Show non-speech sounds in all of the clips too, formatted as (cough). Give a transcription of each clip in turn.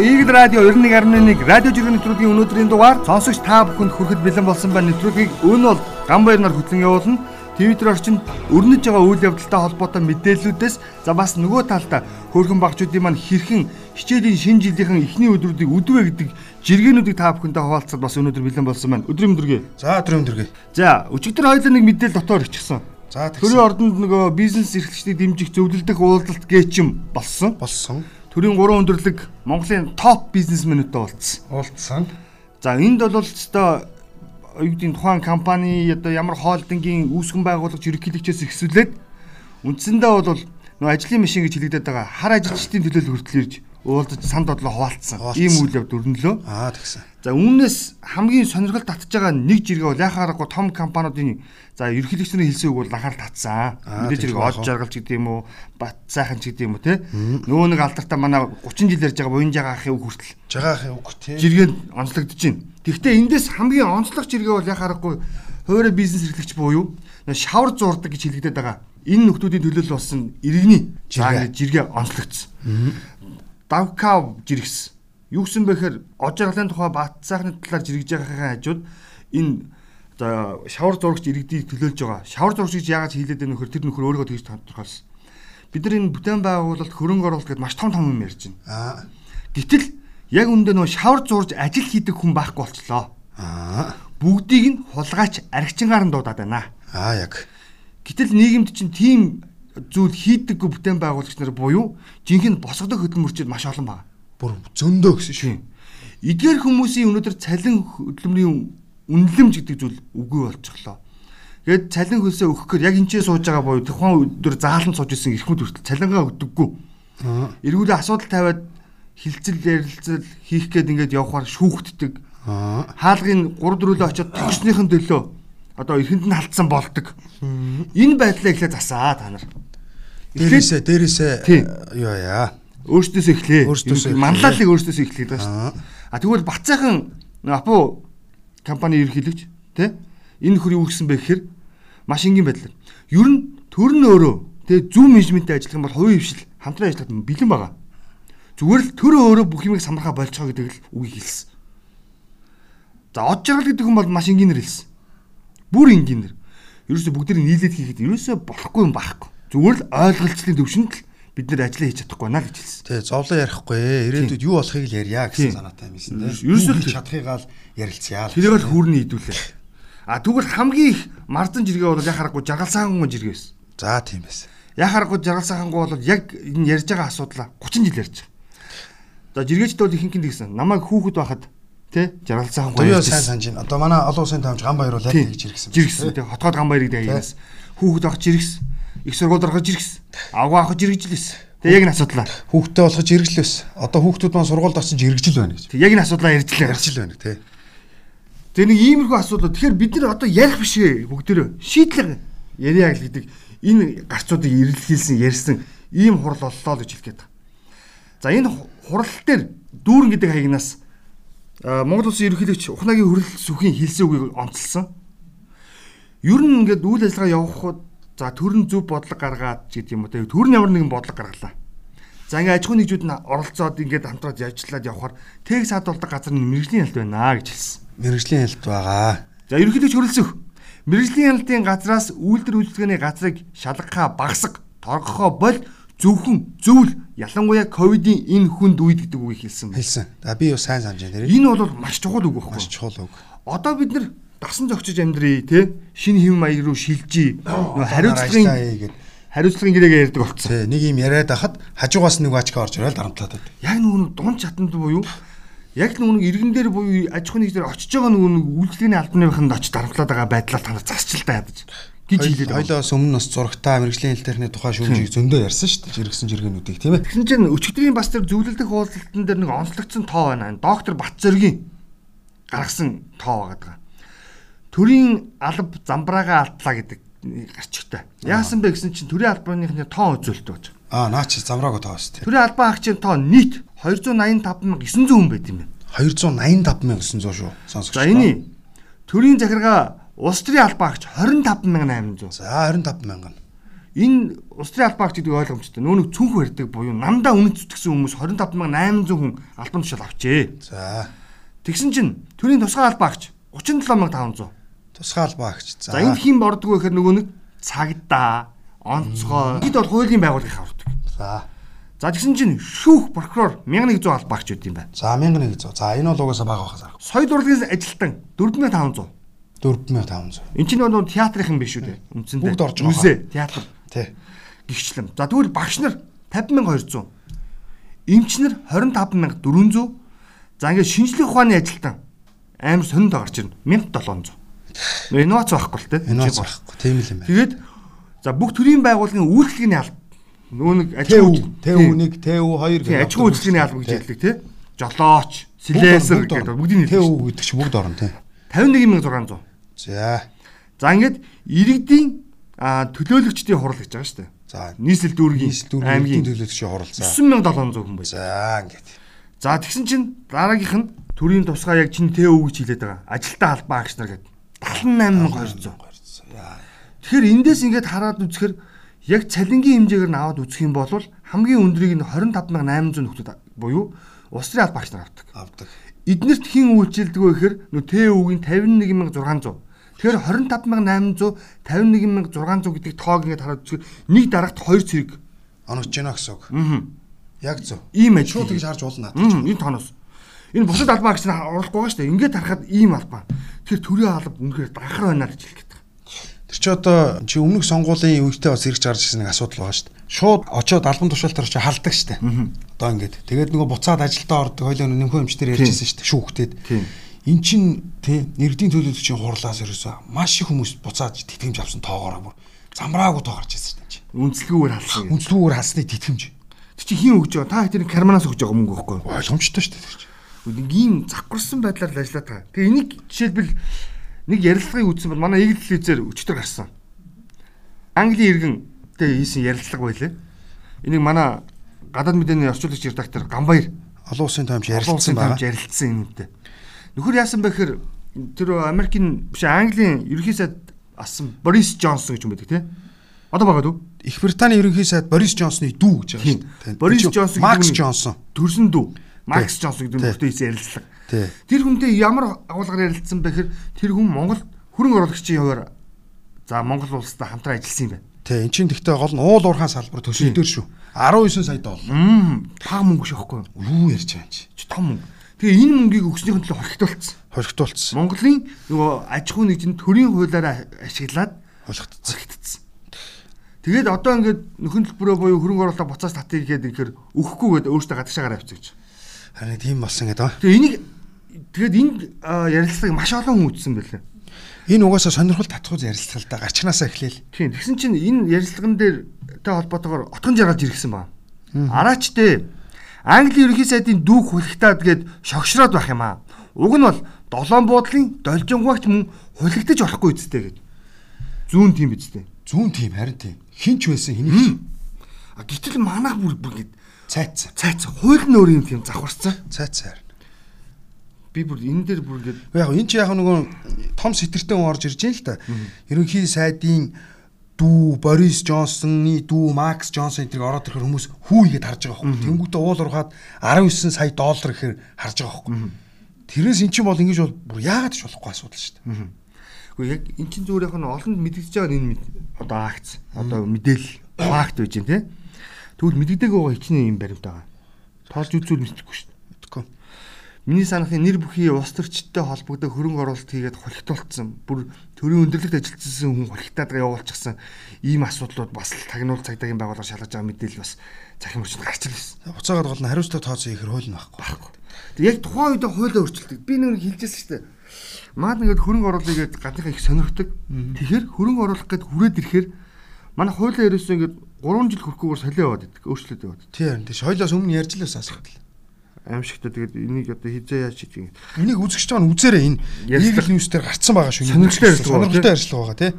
Игэл радио 91.1 радио жиргэн нэвтрүүлгийн өнөөдрийн дугаар сонсогч та бүхэнд хүрэхэд бэлэн болсон байна. Нэвтрүүлгийг өн бол Гамбаяр нар хөтлөн явуулна. Твиттер орчинд өрнөж байгаа үйл явдалтай холбоотой мэдээллүүдээс за бас нөгөө талдаа хөөрхөн багчуудын маань хэрхэн хичээлийн шинэ жилийнхэн эхний өдрүүдийг үдвэ гэдэг жиргэнүүдийг та бүхэнтэй хуваалцаад бас өнөөдөр бэлэн болсон байна. Өдрийн өдргөө. За өдрийн өдргөө. За өчигдөр хоёулаа нэг мэдээлэл дотоор ирчихсэн. За Төрийн ордонд нөгөө бизнес эрхлэгчдийг дэмжих зөвлөлдөх уулзалт гээчим болсон. болсон. Төрийн 3 өндөрлөг Монголын топ бизнесмэнүүдтэй уулзсан. Уулзсан. За энд бол юу гэдэг тухайн компани одоо ямар хоолдонгийн үүсгэн байгуулагч ерөнхийлөгчөөс ихсүүлээд үндсэндээ бол нөгөө ажлын машин гэж хэлэгдэдэг байгаа хар ажилчдын төлөөлөл хүртэл ирж уулзаж санд бодлоо хуваалцсан. Ийм үйл явд өрнөлөө. Аа тэгсэн. За үүнээс хамгийн сонирхол татж байгаа нэг жиргээ бол яхаа аргагүй том компаниудын за ерөнхийлөгч нарын хэлсэн үг бол анхаарал татсан. Мэдээж хэрэг од жаргалч гэдэг юм уу, бат сайхан ч гэдэг юм уу те. Нөгөө нэг алдартай манай 30 жил ярьж байгаа буян жагаахын үг хүртэл Жагаахын үг тий. жиргэнд онцлогдож байна. Гэхдээ эндээс хамгийн онцлог жиргээ бол яхаа аргагүй хуваарь бизнес эрхлэгч буюу шавар зурдаг гэж хэлэгдэдэг байгаа. Энэ нөхдүүдийн төлөөлөл болсон иргэний Жиргээ. онцлогдсон. Давкав жиргс. Юу гэсэн бэ гэхээр од жаргалын тухай бат сайхны талаар жиргэж байгаагийн хажууд энэ одоо шавар зурагч иргэдийг төлөөлж байгаа. Шавар зурагч гэж яагаад хэлээд байна нөхөр тэр нөхөр өөрийгөө тэгж тодорхойлсон. Бид нар энэ бүтээн байгуулалт хөрөнгө оруулалт гэдээ маш том том юм ярьж байна. Аа. Гэтэл яг үндэ нөө шавар зурж ажил хийдэг хүн байхгүй болчлоо. Аа. Бүгдийг нь хулгайч архичингаар нь дуудаад байна. Аа яг. Гэтэл нийгэмд чинь тийм зүйл хийдэггүй бүтээн байгуулагч нар буюу жинхэнэ босгодох хөдөлмөрчид маш олон байна. Бүр зөндөө гэсэн шүү. Эдгээр хүмүүсийн өнөөдөр цалин хөдөлмөрийн үнэлэмж гэдэг зүйл үгүй болчихлоо. Тэгээд цалин хөлсөө өгөх гээд яг энэчээ сууж байгаа боيو тухайн өдөр заалан сууж исэн эрхмүүд хүртэл цалингаа өгдөггүй. Аа. Эргүүлээ асуудал тавиад хилцэл ярилцал хийх гээд ингээд явхаар шүүхтдэг. Аа. Хаалгын 3 4 очиод тогсныхын төлөө одоо эрхэнд нь халтсан болдог. Энэ байдлаа эхлээ засаа та нар. Дээрээсээ дээрээсээ юу яа. Өөртөөс эхлэе. Манлайлалыг өөртөөс эхлэх гэдэг шүү. А тэгвэл Бацаахан Апу компани ерөнхийлөгч тий энэ нөхөр юу гэсэн бэ гэхээр маш энгийн байдлаар ер нь төр нь өөрөө тий зөв менежменттэй ажиллах юм бол хувийн хвшил хамтран ажиллах бэлэн байгаа. Зүгээр л төр өөрөө бүх юмыг самархаа болцоо гэдэг л үгийг хэлсэн. За од жаргал гэдэг хүн бол маш энгийнээр хэлсэн. Бүр энгийнээр. Ерөөсө бүгдийг нийлээд хийхэд ерөөсө болохгүй юм байхгүй. Зүгээр л ойлголцлын төвшөнд л бид нэр ажиллаа хийж чадахгүй байна гэж хэлсэн. Тий, зовлон ярихгүй ээ. Ирээдүйд юу болохыг л ярья гэсэн санаатай юм байсан тий. Ерөөсөө хийж чадахыгаа л ярилцъя л. Тэрийг л хүүрний хідүүлээ. А тэгвэл хамгийн их мардан жиргээ бол яхаарахгүй жаргалсаангуй жиргээ байсан. За тийм байсан. Яхаарахгүй жаргалсаангуй бол яг энэ ярьж байгаа асуудлаа 30 жил ярьж байгаа. За жиргээчд бол ихэнх нь тэгсэн. Намайг хүүхэд байхад тий жаргалсаангуй Туяа ярьж сайн санаж байна. Одоо манай олон улсын таамж ган баяр бол яг тэгж иргсэн. Жиргсэн тий хотгоод ган баярыг дайгаас хүүхэд авах жиргсэн. Их сургууль ороход жиргсэн. Авгаа авах жиргэжлээс. Тэг яг энэ асуудлаа. Хүүхдээ болгож иргэлээс. Одоо хүүхдүүд маань сургуульд очиж иргэжил байна гэж. Тэг яг энэ асуудлаа ярьжлаа. Ярьжил байна тий. Тэгээ нэг иймэрхүү асуудал. Тэгэхээр бид нар одоо ярих биш ээ бүгдөө шийдлэг яриа л гэдэг энэ гарцуудыг ирэлхийлсэн ярьсан ийм хурал боллоо гэж хэлэх гээд байна. За энэ ху- хурал дээр дүүрэн гэдэг хаягнаас Монгол улсын ерөнхийлөгч Ухнагийн хөрөл сүхийн хэлсэн үгийг онцлсан. Ер нь ингээд үйл ажиллагаа явахад за төрн зөв бодлого гаргаад ч гэдэг юм уу те төрн ямар нэгэн бодлого гаргалаа. За ингээд аж ахуйн нэгжүүд нь оролцоод ингээд хамтраад ажиллаад явхаар тэг саадуулдаг газар нь мэрэгжлийн ялт байна гэж хэлсэн. Мэргэжлийн хэлт байгаа. За ерөнхийдөө хөрөлцөх. Мэргэжлийн ялалтын газраас үйлдвэр үйлчилгээний газрыг шалгахаа багсах, торгохоо бол зөвхөн зөвл ялангуяа ковидын энэ хүнд үед гэдэг үгийг хэлсэн. Хэлсэн. За би юу сайн санаж байна. Энэ бол маш чухал үг Маш байхгүй. чухал үг. Одоо бид нар дасан зохицож амьдрий те шинэ хэм маяг руу шилжиж нөө хариуцлагын хариуцлагын гэрээг ярьдаг болцсон. Тэ нэг юм яриад хахад хажуугаас нэг бачка орж ирэл дарамтлаад байдаг. Яг нөгөө нэг дунд чатанд буюу яг нөгөө нэг иргэн дээр буюу аж ахуйн нэгдэр очиж байгаа нөгөө нэг үйлчлэгээний албаныханд очиж дарамтлаад байгаа байдлаар та нар засчилтаа ядаж гэж хэлээд. Хоёлоос өмнө бас зурагтаа мэрэгжлийн хэлтэрхний тухай шүүмжийг зөндөө ярьсан шүү дээ. Жиргсэн жиргэнүүдийг тийм ээ. Тэгсэн чинь өчигдрийн бас тэр зөвлөлдөх хуулталтан дээр нэг онцлогдсон тоо байна. Доктор Батзөргийн гаргасан тоо байгаа. Төрийн алба замбраагаа алдлаа гэдэг гарч өгтэй. Яасан бэ гэсэн чинь төрийн албаныхны тоо үзүүлэлт байгаа. Аа наа чи замраагаа тоос тийм. Төрийн албан агчийн тоо нийт 285900 хүн байт юм байна. 285900 шүү. Сонсогч. За энэ төрийн захиргаа улс төрийн албан агч 25800. За 25000. энэ улс төрийн албан агч гэдэг ойлгомжтой. Нөө нэг цүнх барьдаг буюу намдаа үнэт зүтгэсэн хүмүүс 25800 хүн албан тушаал авчээ. За. Тэгсэн чинь төрийн тусгай албан агч 37500. Тусгай албан агч. За энд хэн бордгоо гэхээр нөгөө нэг цагдаа, онцгой. Энд бол хуулийн байгууллагыг хавардаг. За. За тэгсэн чинь шүүх прокурор 1100 албан агч үүд юм байна. За 1100. За энэ бол угаасаа бага байхаас аргагүй. Соёл урлагийн ажилтан 4500. 4500. Эн чинь нөгөө театрын биш үү те. Үндсэндээ. Бүгд орж байгаа. Үсээ театр. Тий. гихчлэн. За тэгвэл багш нар 50200. Эмч нар 25400. За ингээд шинжлэх ухааны ажилтан амар сонинд гарч ирнэ. 1700. Нөө инновац байхгүй л те. Бол байхгүй. Тийм л юм байна. Тэгээд за бүх төрийн байгууллагын үйлчлэгийн алба нөгөө нэг аж ТУ, ахуй ТУ1, ТУ2 тийм аж ахуй үйлчлэгийн алба гэж хэлдэг те. Жолооч, слесэр гэдэг бүгдийн ТУ нийтлэг. гэдэг чи бүгд орно тий. 51600. За. За ингээд иргэдийн төлөөлөгчдийн хурал гэж байгаа шүү дээ. За. Нийслэл дүүргийн аймгийн төлөөлөгчийн хуралцаа. 9700 хүн байж. За ингээд. За тэгсэн чинь дараагийнх нь төрийн тусгай яг чин ТΟ гэж хэлээд байгаа. Ажилтаа албан агч нар гэдэг 78200. Яа. Тэгэхээр эндээс ингээд хараад үзэхээр яг цалингийн хэмжээгээр нь аваад үзэх юм бол хамгийн өндрийг нь 25800 нөхдөд буюу улс төрийн албан агч нар авдаг. Авдаг. Эднэрт хэн үйлчилдэг вэ гэхээр нөө ТΟ-гийн 51600. Тэгэхээр 25800 51600 гэдэг тоог ингээд хараад үзэхээр нэг дарагт 2 цэрэг. Оногч гинэ гэсэн үг. Аа. Яг зөв. Ийм ажил. Шууд тэгж харж болно. Мм, энэ тооноос. Энэ бусад албан агч нар оруулахгүй байгаа шүү дээ. Ингээд харахад ийм албан. Тэгэхээр төрийн алба үнэхээр дагахар байна гэж хэлэх гээд. Тэр чи одоо чи өмнөх сонгуулийн үедээ бас ирж гарч ирсэн нэг асуудал байгаа шүү дээ. Шууд очоод албан тушаалтаар чи халдаг шүү дээ. Одоо ингээд. Тэгээд нөгөө буцаад ажилдаа ордог хоёлоо нэмхэн эмчтэр ярьжсэн шүү дээ. Шүүхтэд. Тийм. Эн чин тий нэрдийн төлөөлөгчийн хурлаас ерөөсөө маш их хүмүүс буцаад тэтгэмж авсан тоогоороо бүр замбраагүй тоо гарч ирсэн дээ. Үнслэгүүгээр халсан. гэдэг. Үнслүүгээр хасны тэтгэмж. Тэг чи хин өгж байгаа? Та тэр карманаас өгж байгаа мөнгө байхгүй юу? Ойлгомжтой шүү дээ. Нэг ийм завхарсан байдлаар л ажиллаад байгаа. Тэгээ энийг жишээлбэл нэг ярилцлагыг үзсэн бол манай Игэл телевизээр өчтөр гарсан. Английн иргэнтэй хийсэн ярилцлага байлээ. Энийг манай гадаад мэдээний орчуулагч редактор Гамбаяр Олон улсын улсын ярилцсан байгаа. ярилцсан юм үнтэй. Нөхөр яасан бэ гэхээр тэр Америкийн биш Английн ерөнхий сайд асан Борис Джонсон гэж юм байдаг тий. Одоо байгаа дүү. Их Британий ерөнхий сайд Борис Джонсны дүү гэж байгаа Тийм. шүү дээ. Борис Джонсон Макс нь- Джонсон. Төрсөн дүү. Макс. Джонсон гэдэг Тий. нөхөртэй хийсэн ярилцлага. Тэр хүнтэй ямар агуулгаар ярилцсан бэ гэхээр тэр хүн Монгол хөрөнгө оруулагчийн хувьар за Монгол улстай хамтран ажилласан юм байна. Тий, эн чинь тэгтээ гол нь уул уурхаан салбар төсөл дээр шүү. 19 сая доллар. Мм, таа мөнгө шахгүй. Юу ярьж байгаа юм чи? Чи том мөнгө. Тэгээ энэ мөнгийг өгснөхийн төлөө хорхитуулсан. Хоригтуулсан. Монголын нөгөө аж ахуй нэгжийн төрийн хуулиараа ашиглаад зоригдсон. Тэгээд одоо ингээд нөхөн төлбөрөө буюу хөрөнгө оруулалт буцааж татъя гэхэд инхээр өгөхгүйгээд өөртөө гадагшаагаар авчихж. Харин тийм болсон гэдэг ба. Тэгээ энийг тэгээд энэ а, ярилцлагыг маш олон хүн үзсэн байлээ. Энэ угаасаа сонирхол татхуйз ярилцлагалтай гарчнаасаа эхлээл. Тийм. Тэгсэн чинь энэ ярилцлаган дээр тэй холбоотойгоор отгон жаргалж иргсэн байна. Араачтэй Английн ерөнхий сайдын дүүх хулигтаад гээд шогшроод байх юм аа. Уг нь бол долоон буудлын должингуйч мөн хулигдаж болохгүй үсттэй гэж. Зүүн тийм биз дээ. Зүүн тийм харин тийм. Хинч байсан хэнийг А гэтэл манайх бүр бүр гээд цайц. цайц хууль нь өөр юм тийм завхарцсан. Цайц харин. Би бүр энэ дээр бүр гээд Яг энэ чи яг нөгөө том сэтэртэй хүн орж ирж байна л да. Ерөнхий сайдын дүү Борис Джонсоны дүү Макс Джонсон эдрийг ороод ирэхээр хүмүүс хүү игээд харж байгаа байхгүй. Тэнгүүтээ уул ургаад 19 сая доллар гэхээр харж байгаа байхгүй. Тэрээс эн чинь бол ингэж бол бүр яагаад ч болохгүй асуудал шүү дээ. Гэхдээ яг эн чинь зүгээр яг нь олонд мэдэгдэж байгаа энэ одоо акц одоо мэдээлэл факт байж байна те. Тэгвэл мэдэгдэг байгаа хичнээн юм баримт байгаа. Тоолж үзүүл мэдчихгүй шүү. Миний санахын нэр бүхий улс төрчтэй холбогдох хөрөнгө оруулалт хийгээд хулигтуулсан. Бүр төрийн өндөрлөгт ажилласан хүн хулигтаад явуулчихсан ийм асуудлууд бас л тагнуул цагдаагийн байгууллага шалгаж байгаа мэдээлэл бас цахим хүчинд гарч ирсэн. Буцаагаад гол нь хариуцлага тооцоо ихэр хууль нь байхгүй. Тэг яг тухайн үед хуулиа өөрчилдөг. Би нэг хэлжсэн шүү дээ. Маад ингээд хөрөнгө оруулалт гээд гадныхаа их сонирхдаг. Тэгэхээр хөрөнгө оруулах гээд хүрээд ирэхээр манай хуулиа ерөөсөө ингээд 3 жил хүрэхгүйгээр солио яваад идэг. Өөрчлөлт яваад. Тий харин тий соёлоос өмнө ярьж л байсан асуудал. Аимшигтай тэгээд энийг одоо хизээ яаж хийж ингэ. Энийг үзэгч байгаа нь үзээрэй энэ Eagle News дээр гарцсан байгаа шүү. Сонирхолтой ярьцлага байгаа, сонирхолтой ярьцлага байгаа тий.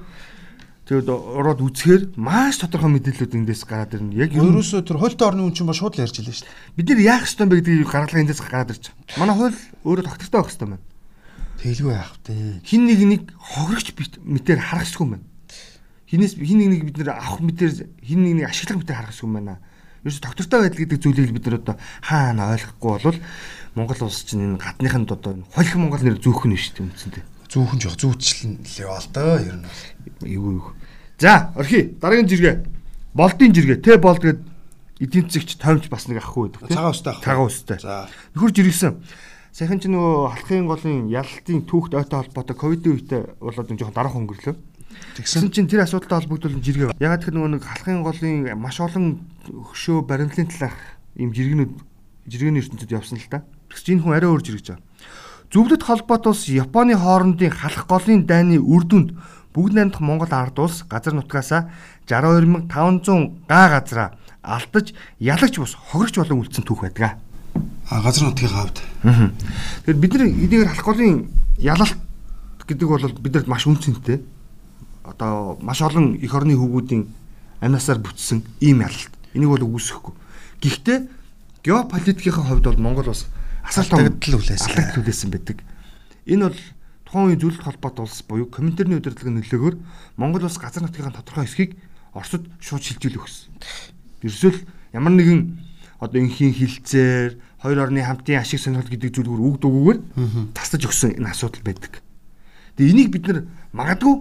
Тэгээд ороод үзэхээр маш тодорхой мэдээлэлүүд эндээс гараад ирнэ. Яг Ерөөсөө тэр хуультай орны хүн чинь ба шууд л ярьж илээ шүү дээ. бид нар яах ёстой юм бэ гэдгийг гаргалгаа эндээс гараад ирж байгаа. Манай хууль өөрөө тогтвортой байх ёстой байна. Тэглгүй яах вэ? Хин нэг нэг хохирогч мэтээр харах ёсгүй юм байна. хинээс хин нэг нэг бид нэр авах мэтэр хин нэг нэг ашиглах мэтэр харах юм байна. Ерөөс доктортой байдал гэдэг зүйлийг бид нар одоо хаана ойлгохгүй болвол Монгол улс чинь энэ гадныханд одоо холих Монгол нэр зөөх нь шүү дээ үндсэндээ. Зүүхэн жоох зүүчлэн л яваал доо ер нь бол. Эйгүү эйгүү. За, орхи. Дараагийн жиргээ. Болдын жиргээ. Тэ болд гэдэг эдийн засгч тоймч бас нэг ахгүй байдаг. Цагаан устай. Цагаан устай. За. Нөхөр жиргсэн. Сайхан ч нөгөө халахын голын ялалтын түүхт ойтой холбоотой ковидын үедээ болоод нэг жоохон дараах өнгөрлөө. Тэгсэн. Чинь тэр асуудалтай холбогдуулан жиргээ. Ягаад гэхээр нөгөө нэг халахын голын маш олон хөшөө баримтлын талаарх ийм жиргэнүүд жиргэний ертөнцид явсан л та. Тэгс энэ хүн арай өөр жиргэж байгаа. Зөвлөлт холбоот улс Японы хоорондын халах голын дайны үр дүнд бүгд найрамдах Монгол ард улс газар нутгаасаа 62500 га газраа алдаж ялагч бус хогрогч болон үлдсэн түүх байдаг. А газар нутгийн хавьд. Тэгэхээр бид нар эдгээр халах голын ялалт гэдэг бол бидэрт маш үнцэнтэй. Одоо маш олон эх орны хөвгүүдийн амнасаар бүтсэн ийм ялалт. Энийг бол үүсэхгүй. Гэхдээ геополитикийн хувьд бол Монгол бас Алдагдал үлээсэн. алдагдал үлээсэн байдаг. Энэ бол тухайн үеийн зөвлөлт холбоот улс буюу коминтерны удирдлагын нөлөөгөөр Монгол улс газар нутгийн тодорхой хэсгийг Оросд шууд шилжүүлэх гэсэн. Ерөөсөө л ямар нэгэн одоо инхийн хилцээр хоёр орны хамтын ашиг сонирхол гэдэг зүйлгээр үг дугуугаар тасдаж өгсөн энэ асуудал байдаг. Тэгээ энийг бид нар магадгүй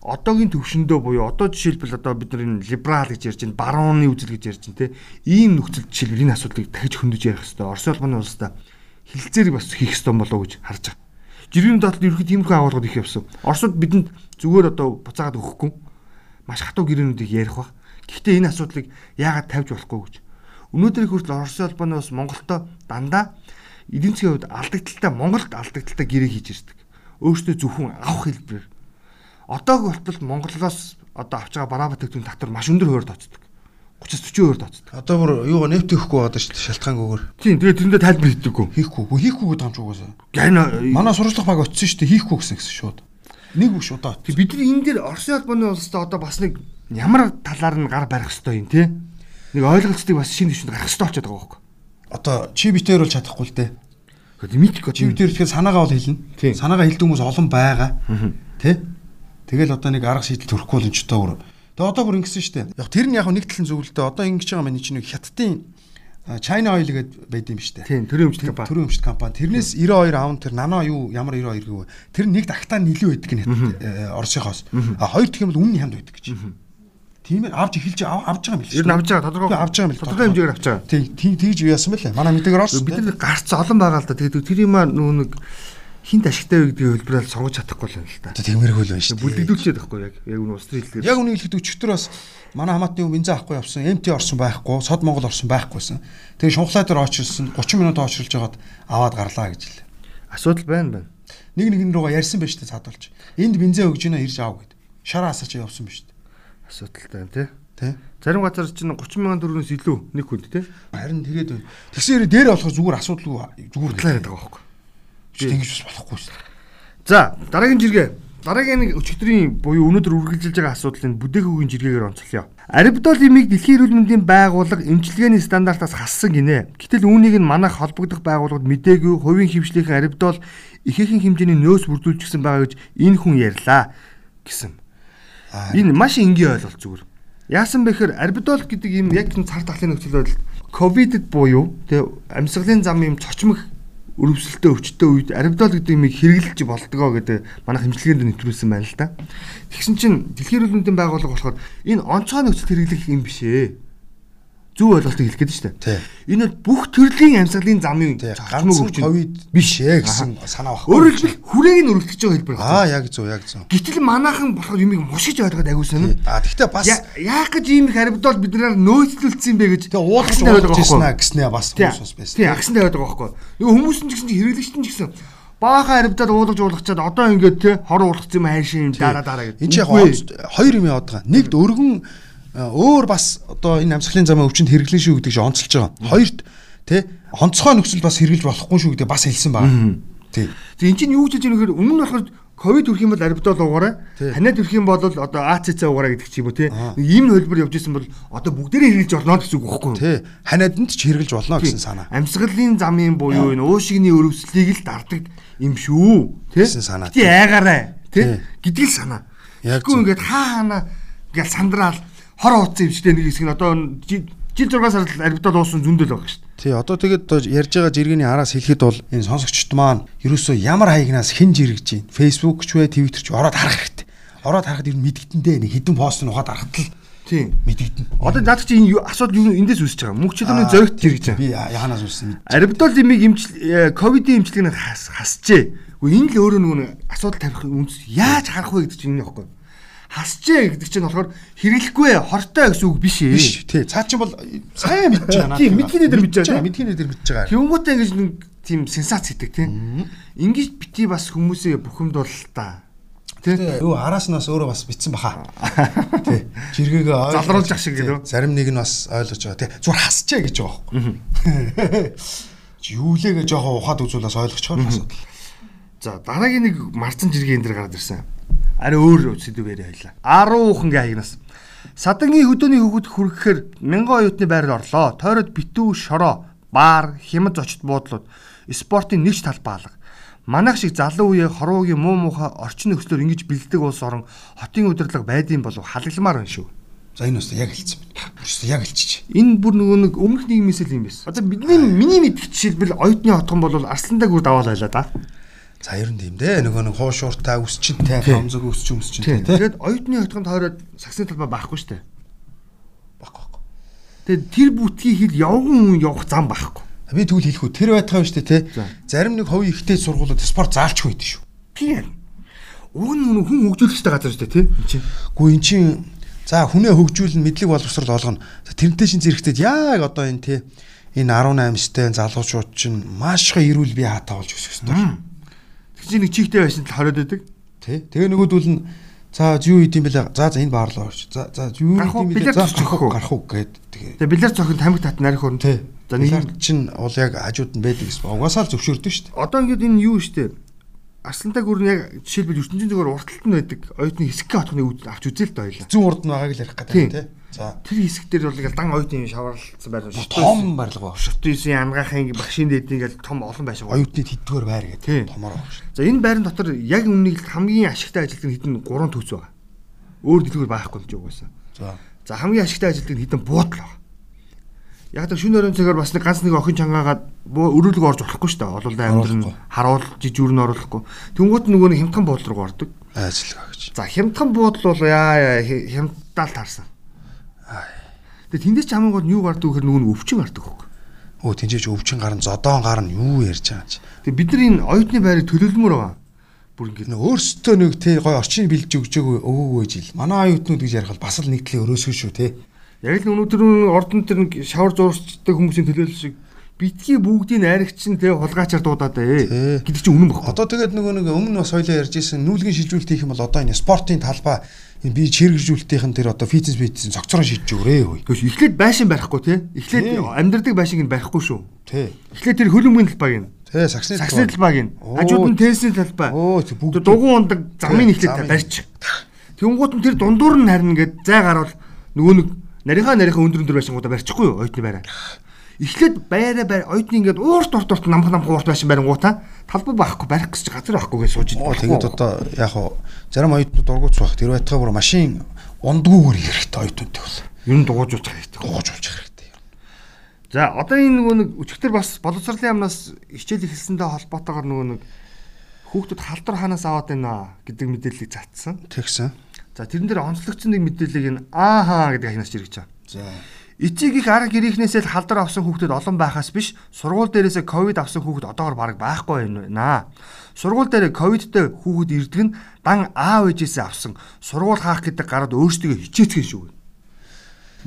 одоогийн төвшөндөө буюу одоо жишээлбэл одоо бид нар энэ либерал гэж ярьж байна, барууны үзэл гэж ярьж байна те. Ийм нөхцөл жишээлбэл энэ асуудлыг дахиж хөндөж ярих хэрэгтэй. Орос улманы улстай хилцээрийг бас хийх ёстой болов гэж харж байгаа. Жиргэний дотор ерөөхдөө тиймэрхүү агуулгад их явсан. Оросууд бидэнд зүгээр одоо буцаагаад өгөхгүй маш хатуу гэрээнүүдийг ярих бах. Гэхдээ энэ асуудлыг яагаад тавьж болохгүй гэж. Өнөөдөр их хүртэл Орос улбаны бас Монголдо дандаа эдийн засгийн хувьд алдагдaltaй Монголд алдагдaltaй гэрээ хийж ирдэг. Өөртөө зөвхөн авах хэлбэрээр. Одоогийн болтол Монголоос одоо авч байгаа бараа бүтээгдэхүүн татвар маш өндөр хуваар тооцдог. 30-40% тооцдог. Одоо бүр юугаа нэвт өгөхгүй байгаа шүү дээ шалтгаангүйгээр. Тийм тэгээд тэрэндээ тайлбар хийдэггүй. Хийхгүй. Хийхгүй гэдэг хамж угаасаа. Гайна Манай сурчлага баг очсон шүү дээ хийхгүй гэсэн гэсэн шууд. Нэг биш удаа. Тэг бидний энэ дээр Оросын албаны улстай одоо бас нэг ямар талаар нь гар барих хэвээр юм те. Нэг ойлголцыг бас шинэ төвшөнд гарах хэвээр болчиход байгаа байхгүй. Одоо чи битээр бол чадахгүй л дээ. Гэхдээ мэдхгүй Чи битээр тэгэхээр санаагаа бол хэлнэ. Санаагаа хэлдэг хүмүүс олон байгаа. Тэ? Тэгэл одоо нэг арга шийдэл төрөхгүй бол энэ ч тоо бүр. Тэгээ одоо бүр ингэсэн шүү дээ. Яг тэр нь яг нэг талын зөвлөлтөө одоо ингэж байгаа миний чинь хятадын China Oil гэдэг байд юм шүү дээ. Тийм, төрийн өмчт компани. Төрийн өмчт компани. Тэрнээс 92 аав тэр нано юу ямар 92 гэв. Тэр нэг дахтаа нилүү байдаг нь Оросынхоос. А хоёр дахь юм бол үнэн хямд байдаг гэж. Тийм ээ авч эхэлж ав- авч байгаа юм биш. Ер нь авч байгаа тодорхой авч байгаа юм л. Тодорхой хэмжээгээр авч байгаа. Тий, тий тэгж юу яасан бэлээ. Манай мэдээгээр орсон. Бид нар гарц олон байгаа л да. Тэгээд тэр юм аа нөгөө нэг хинт ашигтай вэ гэдгийг хэлбэрэл сонгож чадахгүй л юм л та. Тэгмэрхүү л байна шүү. Бүлдэгдүүлчихэд байхгүй яг яг энэ устрын хэлээр. Яг үнийг хэлэхэд өчтөр бас манай хамаатны хүн бензин авахгүй явсан, МТ орсон байхгүй, Сод Монгол орсон байхгүйсэн. Тэгээ шунхлаа дээр очирсан 30 минут очирлж хагаад аваад гарлаа гэж хэлээ. Асуудал байна байна. Нэг нэгэн руугаа ярьсан байж тээ цаадуулж. Энд бензин өгж гинэ ирж аав гэд. Шараа асаач явсан биш үү? Асуудалтай тий. Тэ? Зарим газар чинь 30 мянган төгрөгөөс илүү нэг хүнд тий. Харин тэгээд байна. Тэгсэн хэрэг дээр болохоор зүгээр асуудалгүй зүгээр яриад байгаа байхгүй. Тэгж бас болохгүй шүү. За дараагийн жиргээ. Дараагийн нэг өчигдрийн буюу өнөөдөр үргэлжилж байгаа асуудлыг бүдээгүүгийн жиргээгээр онцлоё. Арибдол имийг дэлхийн эрүүл мэндийн байгууллага эмчилгээний стандартаас хассан гинэ. Гэтэл үүнийг нь манайх холбогдох байгууллагад мэдээгүй хувийн хөвшлийнхэн арибдол ихээхэн хэмжээний нөөц бүрдүүлчихсэн байгаа гэж энэ хүн ярьлаа гэсэн. Энэ маш энгийн ойлголт зүгээр. Яасан бэ гэхээр арбидол гэдэг юм яг энэ цар тахлын нөхцөл байдал ковидд буюу тэгээ амьсгалын зам юм цочмог өрөвсөлтөө өвчтөө үед арбидол гэдэг юмыг хэрэглэж болдгоо гэдэг манай хэмжлэгэнд нэвтрүүлсэн байна л да. Тэгсэн чинь дэлхийн эрүүл мэндийн байгууллага болохоор энэ онцгой нөхцөл хэрэглэх юм биш ээ. Зөв ойлголтыг хэлэх гээд шүү дээ. Энэ бол бүх төрлийн амьсгалын замын Тэг. Ганцхан өвчин ковид биш ээ гэсэн санаа багхгүй. Өөрөөр хэлбэл хүрээг нь өргөдөж байгаа хэлбэр байна. Аа яг зөв яг зөв. Гэтэл манайхан болохоор юмыг мушгиж ойлгоод агуу сонир. Аа тэгтээ бас Я- яах гэж ийм их арбидол биднээр нөөцлөлдсөн бэ гэж тэгээ уулзч агсан тавиад байгаа уулзчихсан байхгүй юу? аа гэснээ бас хүмүүс бас байсан. Тий, агсан тавиад байгаа байхгүй. Хүмүүс нь ч гэсэн хэрэглэгч нь ч гэсэн баахан арбидол уулгаж уулгачаад одоо ингээд те хор уулгах юм хайшин юм дараа дараа гэдэг. Энд яг хоёр юм яваад байгаа. Нэгд өргөн өөр бас одоо энэ амьсгалын замын өвчнөд хэрэглэн шүү гэдэг чинь онцолж байгаа. Хоёрт тий онцгой нөхцөл бас хэрэглэж болохгүй шүү гэдэг бас хэлсэн байгаа. Тий. Тэг эн чинь юу гэж байгаа нөхөр өмнө нь болохоор ковид хүрх юм бол арбидол уугаарай. Тий. Ханиад хүрх юм бол одоо АЦЦ уугаарай гэдэг ч юм уу. Нэг ийм хөлбөр явж исэн бол одоо бүгдээрээ хэрэглэж болно гэсэн үг байхгүй юу? Тий. Ханиаданд ч хэрэглэж болно гэсэн санаа. Амьсгалын замын буюу энэ уушигны өрөвслийг л дарддаг юм шүү. Тэ? Гэсэн санаа, Тий тий. айгаарай. Тий. Гэдгийг санаа. Яг зөв. ингээд хаа хаана ингээл сандраал хор юм шиг нэг хэсэг нь одоо жи- жил 6 сард арбитал уусан зөндөл байгаа шүү дээ. Тий одоо тэгээд ярьж байгаа жиргэний араас хэлэхэд бол энэ сонсогчд маань ерөөсөө ямар хаягнаас хэн жиргэж чинь Facebook ч вэ Twitter ч ороод харах хэрэгтэй. Ороод харахад ер нь мэдгэдэндээ нэг хідэн пост нь ухаад харахад л Тийм. мэдгдэн. Одоо наад чи энэ асуудал юу эндээс үүсэж байгаа. Мөнх чөлөөний зоригт жиргэж байгаа. Би яанаас үссэн мэд. Арбитол имийг имжил ковидын имчилгээг хасжээ. Гэхдээ энэ л өөрөө нөгөө нэг асуудал тавих үндэс яаж харах вэ гэдэг чинь энэ байхгүй. Хасжээ гэдэг чинь болохоор хэрэглэхгүй хортой гэсэн үг биш ээ. Биш тий. Цаа чинь бол сайн мэдж байгаа Тийм, мэдхийнээ дээр мэдж байгаа, тийм. Мэдхийнээ дээр мэдж байгаа. Тэнгүүтээ ингэж нэг тийм сенсац хийдэг тийм. Ингэж бити бас хүмүүсээ бухимдуул та. Тий. Юу арааснаас өөрөө бас битсэн баха. (laughs) Тий. Жиргэгээ ойлгож- Залруулж ах шиг гэдэг? Зарим нэг нь бас ойлгож байгаа. Тий. Зүгээр хасчээ гэж байгаа байхгүй. (laughs) Юулээгээ жоохон ухаад үзүүл бас ойлгочихоор асуудал. За дараагийн нэг марцан жиргээ энэ дэр гараад ирсэн. Ари өөр сэдв яриа хоёлаа. 10 ухангийн хаягнаас Садангийн хөдөөний хөвгөд хүрэхээр мянган оюутны байрал орлоо. Тойроод битүү, шороо, баар, хямд зочд буудлууд, спортын нэгж талбай алга. Манайх шиг залуу үеэ хоруугийн муу муухай орчин нөхцлөөр ингэж бэлддэг улс орон хотын удирдлага байдсан болов халагламаар байна шүү. За энэ үстэ яг хэлсэн байна. Бүрс яг хэлчихэж. Энэ бүр нөгөө нэг өмнөх нийгмээс л юм байсан. Одоо бидний миний мэдих жишээлбэл оюутны хотгон бол арслантай гүр даваал байлаа да. За ер нь тийм дээ. Нөгөө нэг хуушууртай, өсчинтэй, хамзаг өмсчинтэй тий. Тэгээд оюутны хотгонд тойроод саксны талбай байхгүй шүү дээ. Баггүй баггүй. Тэгээд тэр бүтгийг хэл явган хүн явах зам байхгүй. Би тэгвэл хэлэх үү. Тэр байтгаа шүү дээ. За. Зарим нэг хувийн ихтэй сургуулиуд спорт заалчгүй байдаг шүү. Тийм. Уг нь хүн хөгжүүлэгчтэй газар шүү дээ чинь. Гүү эн чин за хүнээ хөгжүүлэн мэдлэг боловсрол олгоно. Тэрнтэй шин зэрэгтэй яг одоо энэ тий энэ 18-стай залуучууд чинь маш их эрүүл бие хатаа болж өсөх ёстой. Тэг чи нэг чихтэй байсан л хориод байдаг. Тий. Тэгээ нөгөөдөл нь за юу хийдэм бэлээ. За за энэ баарлаа орч. За за юу хийдэм бэлээ. За гарах уу? гээд тэгээ. Тэгээ бэлэр цохин тамхи тат нарих хөрн. Тий. За нэг чинь бол яг хажууд нь байдаг гэсэн. Угаасаа л зөвшөөрдөг шүү дээ. одоо ингээд энэ юу шүү дээ. Арслантай гүр нь яг жишээлбэл ертөнцийн зүгээр урталт нь байдаг оюутны хэсэг хотгоны үд авч үзээ л хоёлаа. Зүүн урд нь байгааг л ярих гэдэг тий. За Тэр хэсэг дээр бол ингээл дан оюутны шаварлцсан байр. том барилга ба. шотын янгаахын багшийн дэд ингээл том олон байшин. Оюутны тэдгээр байр гэдэг. Томор баг шүү. За энэ байрны дотор яг үннийг хамгийн ашигтай ажилтдаг нь хэдэн 3 төс байгаа. Өөр дэлгүүр байхгүй юм чи угаасаа. За. За хамгийн ашигтай ажилтдаг нь хэдэн буудал байгаа. Яг та өрөөний цагаар бас нэг ганц нэг охин чангаагаад өрөөлөг орж болохгүй шүү дээ. Ололдоо амьдрын харуул жижүүр нь оруулахгүй. Тэнгуут нөгөө нэг хямдхан буудал руу ордог. Ажиллагаа гэж. За хямдхан буудал бол яа яа хямдтаал таарсан. Тэгээ тэндээс ч хамгийн гол нь юу гардаг гэхээр нөгөө нэг өвчин гардаг хөөг. Өө тэнцээч өвчин гарна, зодоон гарна юу ярьж байгаа чи. Тэгээ бид нар энэ оюутны байрыг төлөвлөмөр байгаа. Бүр ингэ Нөө өөрсдөө нэг тий гой орчин бэлж өгч өгөөгүй жил. Манай оюутнууд гэж ярих бол бас л нэг талын өрөөсгөө шүү тий. Яг л өнөөдөр ордон тэр нэг шавар зурчдаг хүмүүсийн төлөөлөл шиг битгий бүгдийг найрагч нь тэгээ хулгайчаар дуудаад ээ гэдэг чинь үнэн баггүй. Одоо тэгээд нөгөө нэг өмнө бас хоёлаа ярьж исэн нүүлгэн шилжүүлэлт хийх юм бол одоо энэ спортын талбай энэ би чиргэржүүлэлтийн тэр одоо фитнес фитнес цогцороо шийдэж өгрээ хөөе. Тэгээс эхлээд байшин барихгүй тий. Эхлээд амьдрдаг байшинг нь барихгүй шүү. Тий. Эхлээд тэр хөлбөмбөгийн талбайг нь Тий саксны саксны талбайг нь хажууд нь теннисийн талбай. Оо, тэг бүгд- дугуй ундаг замын эхлээд барьж. Тэнгуут нь тэр дундуур нь харин ингээд зай гарвал нөгөө нэг нарийнхаа нарийнхаа өндөр өндөр байшингуудаа барьчихгүй юу оюутны байраа. Эхлээд байраа байр оюутны ингээд уурт урт урт намх намх уурт байшин барингуудаа талбай байхгүй барих гэж газар байхгүй гэж сууж Оо тэгээд одоо яг хуу зарим оюутнууд дургуйч байх. Тэр байтгаа бүр машин ундгүйгээр хэрэгтэй оюутнуудтай бол. ер нь дугуйж уучих хэрэгтэй. Дууж ууж хэрэгтэй. За одоо энэ нөгөө нэг өчигдөр бас боловсролын яамнаас хичээл эхэлсэндээ холбоотойгоор нөгөө нэг хүүхдүүд халдвар хаанаас аваад байна гэдэг мэдээллийг цацсан. Тэгсэн. За тэрэн дээр онцлогдсон нэг мэдээллийг нь ааха гэдэг ахнаас чиргэж байгаа. За. Эцэг их арга гэрийнхнээсээ л халдвар авсан хүүхдүүд олон байхаас биш сургууль дээрээсээ ковид авсан хүүхэд одоогор бараг байхгүй байна. Сургууль дээр ковидтэй хүүхэд ирдэг нь дан аав ээжээсээ авсан сургууль хаах гэдэг гараад өөрсдөө хичээцгэн шүү.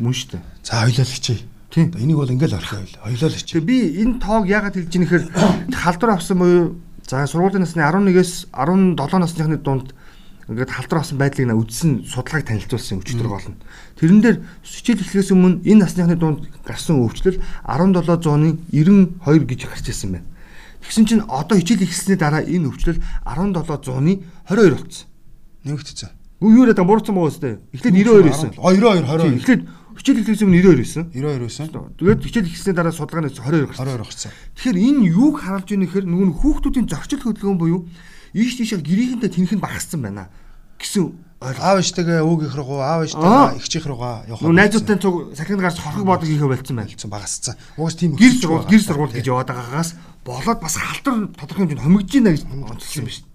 Мөн шүү дээ. За хоёлоо л хичээе. Тийм. Энийг бол ингээл орхио хоёлоо. Хоёлоо л. Тэгээ би энэ тоог яагаад хэлж ийм нэхэр (coughs) халдвар авсан буюу за сургуулийн насны 11-ээс 17 насныхны дунд ингээд халдвар авсан байдлыг на үдсэн судалгааг танилцуулсан өчтөр болно. Тэрэн дээр хичээл эхлэхээс өмнө энэ насныхны дунд гарсан өвчлөл 1700-ны 92 гэж гарч ирсэн байна. Тэгсэн чинь одоо хичээл эхэлсний дараа энэ өвчлөл 1700-ны 22 болцсон. Нэмэгдсэн. Юу юу яриад буурсан мó өстэй. Эхлээд 92 байсан. А 92 22. Эхлээд хичээл эхлэхээс өмнө 92 байсан. 92 байсан. Тэгээд хичээл эхэлсний дараа судалгааны 22 гарсан. 22 гарсан. Тэгэхээр энэ юуг харуулж байна гэхээр нөгөө хүүхдүүдийн зөрчил хөдөлгөөн буюу ийш тийшээ гэрийнхэнтэй тэнх нь багассан байна гэсэн аав ээжтэйгээ өвгийнх рүү аав Аа. ээжтэйгээ ихчийнх рүүгаа явах. Нүү найзуудтай цуг сахинд гарч хорхог бодог хийхэ болцсон байна. хэлсэн багасцсан. Угаас тийм Гэр сургууль, гэр сургууль гэж яваад байгаагаас болоод бас халтар тодорхой хэмжээнд хомигдож байна гэж онцлсан байна шүү.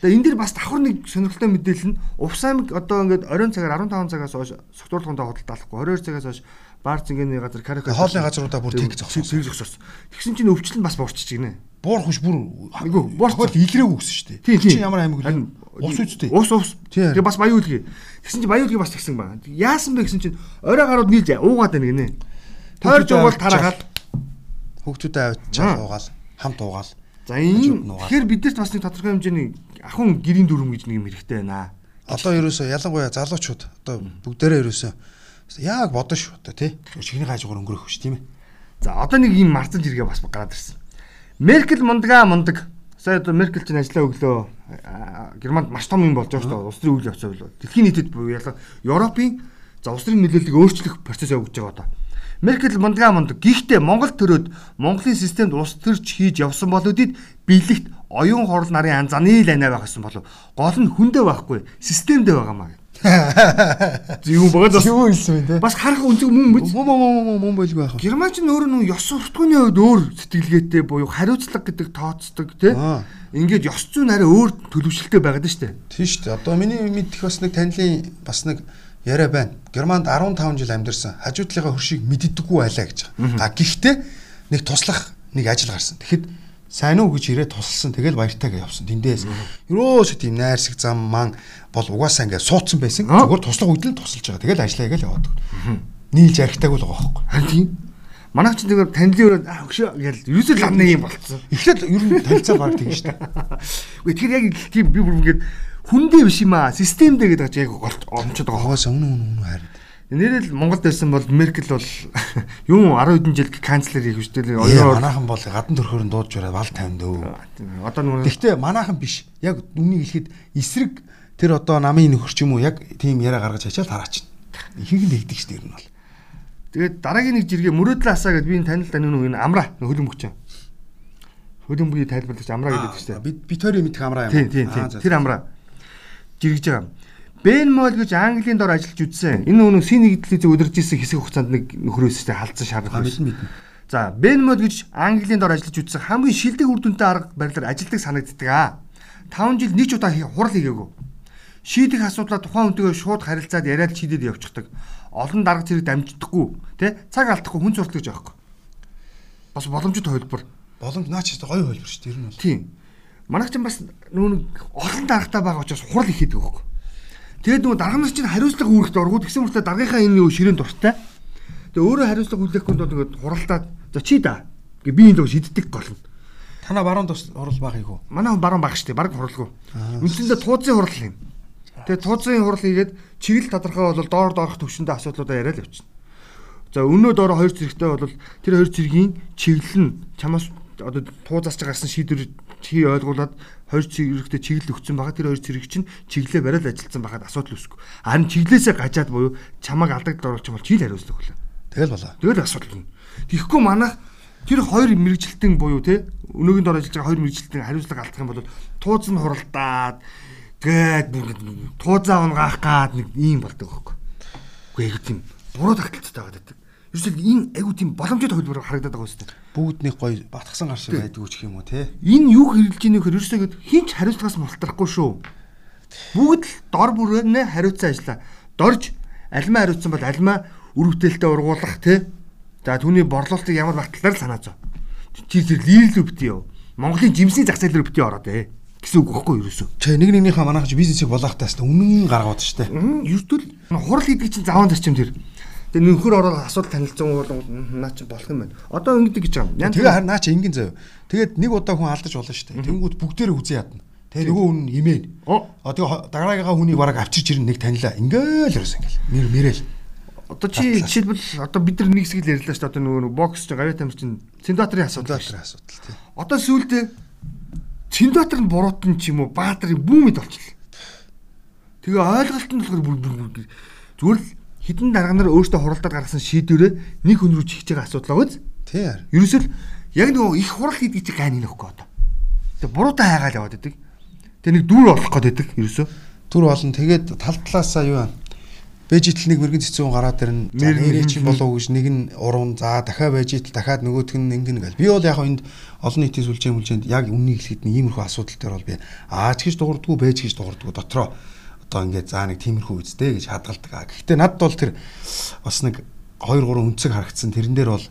Тэгээ энэ дэр бас давхар нэг сонирхолтой мэдээлэл нь Увс аймаг одоо ингээд оройн цагаар 15 цагаас хойш согтуурлахын худалдаа алахгүй 22 цагаас хойш бар зингэний газар караоке хоолны газруудаа бүр тэг зогссон. тэг зогсоос. Тэгсэн чинь өвчлөл нь бас буурчих гинэ. Буур хуш бүр Айгу, буурч- хол илрээг үгсэн шүү дээ. Тийм, тийм. Чи ямар аймаг вэ? Ус үстэй. Ус ус. Тэгээ бас маюулги. Тэгсэн чинь маюулги бас тэгсэн байна. Яасан бэ гэсэн чинь орой гарууд нийлж уугаад байна гинэ. Тойрж угаал тараагаад. Хүүхдүүдэд авчиж уугаал, хамт уугаал. За энэ тэгэхээр биднэрт бас нэг тодорхой хэмжээний ахын гэрийн дүрм гэж нэг юм хэрэгтэй байна. Одоо ерөөсөө ялангуяа залуучууд одоо бүгдээрээ ерөөсөө яг бодно шүү одоо тий. Чихний хажуугаар өнгөрөх биш тийм ээ. За одоо нэг юм марцан зэрэг бас гараад ирсэн. Меркел мундгаа мундаг. Сая одоо Меркел чинь ажиллаа өглөө Германд маш том юм болж байгаа шүү дээ. Улс төрийн үйл явц болов. Дэлхийн нийтэд буюу ялга Европын за улс төрийн нөлөөллийг өөрчлөх процесс явагдаж байгаа одоо. Меркел мундгаа мундаг. Гэхдээ Монгол төрөөд Монголын системд улс төрч хийж явсан бол үдид биелэгт оюун хорол нарын анзааны лайнаа байх гэсэн болов. Гол нь хүндээ байхгүй, системдээ байгаамаа. Юу зас. Юу хэлсэн бэ те? Бас харах үнцэг мөн биз. Мөн мөн мөн мөн байлгүй байх. Герман ч нөр нь ёс суртахууны хувьд өөр сэтгэлгээтэй буюу хариуцлага гэдэг тооцдог. Аа. Ингээд ёс зүйн арай өөр төлөвшөлтэй байгаад нь штэ. Тийм шүү дээ. Одоо миний мэдих бас нэг танилын бас нэг яриа байна. Германд 15 жил амьдарсан. Хажуудлынхаа хөршийг мэддэггүй байлаа гэж. А гэхдээ нэг туслах нэг ажил гарсан. Тэгэхэд сайн уу гэж ирээд тусалсан. Тэгэл баяртайгаа явсан. Тэндээс ерөөсөө тийм найрсаг зам ман бол угаасаа ингээд суудсан байсан. Аа. Зүгээр туслах үед л тусалж байгаа. Тэгэл ажиллаа гээл яваад. Нийлж архитаг бол байгаа байхгүй. Харин тийм. Манай ч нэг танилын өрөө өгшөө гэж ерөөсөө л амны юм болцсон. Эхлээд ер нь танилцаа баг тийм шүү дээ. (laughs) Үгүй тэгэхээр яг тийм би бүр ингээд хүндээ биш юм аа. Системдээ гэдэг яг голч омчод байгаа. Хагаас өмнө өмнө харин. Нэрэл Монголд байсан бол Меркел бол (laughs) юм 10 хэдэн жил канцлер хийх дээ. Яа, Оюун манайхан бол гадна төрхөөр нь дуудж бараад вал тавина дөө. одоо нэг Гэхдээ манайхан биш. Яг үнийг хэлэхэд эсрэг тэр одоо намын нөхөр ч юм уу яг тийм яриа гаргаж ачаал тараачна. Ихийг нь тэгдэг шүү дээ ер нь бол. Тэгээд дараагийн нэг жиргээ мөрөөдөл асаа гэдээ би энэ танил тань нэг амра хөлбөмбөгч. Хөлбөмбөгийг тайлбарлагч амра гэдэг шүү дээ. Би Витори мэдэх амраа юм. Тийм тийм тийм. Тэр амра жиргэж байгаа. Бен Мол гэж Английн дор ажиллаж үзсэн. Энэ өнөө синий телевизээ удирж исэн хэсэг хугацаанд нэг нөхрөөс тэ халдсан шаардлага байсан. За, Бен Мол гэж Английн дор ажиллаж үзсэн хамгийн шилдэг үр дүнтэй арга барилаар ажилдаг санагддаг аа. 5 жил нэг ч удаа хурал хийгээгүй. Шийдэх асуудлаа тухайн хүнтэйгээ шууд харилцаад яриад шийдэд явчихдаг. Олон дарга зэрэг дамждаггүй, тэ? Цаг алдахгүй хүн сурталж байгаа байхгүй. Бас боломжит хөлбөр. Боломж наач ч гоё хөлбөр шүү дээ ер нь бол. Тийм. Манайх ч бас нүүн олон даргатай байгаа учраас хурал ихэд байгаа хөөхгүй. Тэгээд нөгөө дарга нар чинь хариуцлага үүрэгт оргууд гэсэн мөртөө даргынхаа энэ нөгөө ширээн дуртай. Тэгээд өөрөө хариуцлага хүлээхгүй бол ингээд хуралдаад за чи да гэ би энэ лөө шиддэг гол нь. Танаа баруун тус орол багыг уу? Манай хүн баруун баг штэ баг хуралгүй. Үндсэндээ тууцын хурал юм. Тэгээд тууцын хурал хийгээд чиглэл тодорхой бол доор доорх төвшөндөө асуудлуудаа яриад явчихна. За өнөө доороо хоёр зэрэгтэй бол тэр хоёр зэргийн чиглэл нь чамаас одоо туузаас ч гарсан шийдвэр чи ойлгуулад хоёр зэрэгтэй чиглэл өгсөн байгаа тэр хоёр зэрэг чинь чиглэлээ бариад ажилласан байхад асуудал үүсэхгүй. Харин чиглэлээсээ гажаад буюу чамааг алдагд оруулах юм бол чи л хариуцлага хүлээ. Тэгэл болоо. Тэгэл асуудал нь. Тэгэхгүй манайх тэр хоёр мэрэгжилтэн буюу те өнөөгийн дор ажиллаж байгаа хоёр мэрэгжилтэн хариуцлага алдах юм бол тууз нь хуралдаад гээд бүр ингэ туузаа унгаах гад нэг ийм болдог байхгүй. Үгүй яг тийм буруу тагталцтай байгаа гэдэг. Ерөөсөө энэ айгу тийм боломжтой хөлбөр харагдаад байгаа үстэй. Бүгд нэг гоё батгсан гар шиг байдгүй ч юм уу те. Энэ юу хэрэгжилж ийнэ гэхээр ерөөсөө хинч хариуцлагаас мултрахгүй шүү. Бүгд л дор бүрэнэ хариуцсан ажиллаа. Дорж альмаа хариуцсан бол альмаа үр бүтээлтэй ургуулах те. За түүний борлуулалтыг ямар багтлаар санаа зов. Чи тэр лирэл өвтөө юу? Монголын жимсний зах зээл рүү өвтөө ороод ээ. Гэсэн үг байхгүй юу ерөөсөө. Чэ нэг нэгнийхээ манайх ч бизнесийг болгохтаас үнэн гаргаад штэ. Ердөл хурал хийдэг чинь заван зарчим тэр. Тэгээ нөхөр ороод асуудал танилцсан бол наа чи болох юм байна. Одоо ингэдэг гэж байгаа юм. Тэгээ харин наа чи энгийн заяа. Тэгээд нэг удаа хүн алдаж болно штэ. Тэнгүүд бүгдээрээ үзэн ядна. Тэгээ нөгөө хүн имэн. Оо. А тэгээ дараагийнхаа хүнийг бараг авчирч ирнэ нэг танилаа. Ингээл ерөөс ингээл. Мэр мэрэл. Одоо чи жишээлбэл одоо бид нар нэг хэсэг л ярьлаа шүү дээ. Одоо нөгөө бокс чинь гавьяа тамир чинь Синдбаатарын асуудал шүү. Асуудал тий. Одоо сүүлдээ Синдбаатар нь буруутан ч юм уу Баатарын бүүмэд болчихлоо. Тэгээ ойлголт нь болохоор бүр бүр зүгээр л хідэн дарга нар өөртөө хуралдаад гаргасан шийдвэрээ нэг хүн рүү чихж байгаа асуудал байгаа биз? Тий яар. Ерөөсөл яг нөгөө их хурал хийдэг чи гайны нөхгүй одоо. Тэгээ буруутай хайгаал яваад идэг. Тэгээ нэг дүүр олох гээд идэг ерөөсөө. Түр болон тэгээд тал талаасаа юу вэ? Бэжитл нэг мэрэгэн цэцүүн гараад ирнэ. За нэрээ чи болов гэж нэг нь уран за дахиад бэжитл дахиад нөгөөх нь ингэн гэл. Би бол яг энд олон нийтийн сүлжээ мүлжээнд яг үннийг хэлэхэд нэг иймэрхүү асуудал дээр бол би ааж гэж дуурдггүй бэж гэж дуурдггүй дотроо одоо ингээд заа нэг тиймэрхүү үздэй гэж хадгалдаг. Гэхдээ надад бол тэр бас нэг 2 3 өнцөг харагдсан. Тэрэн дээр бол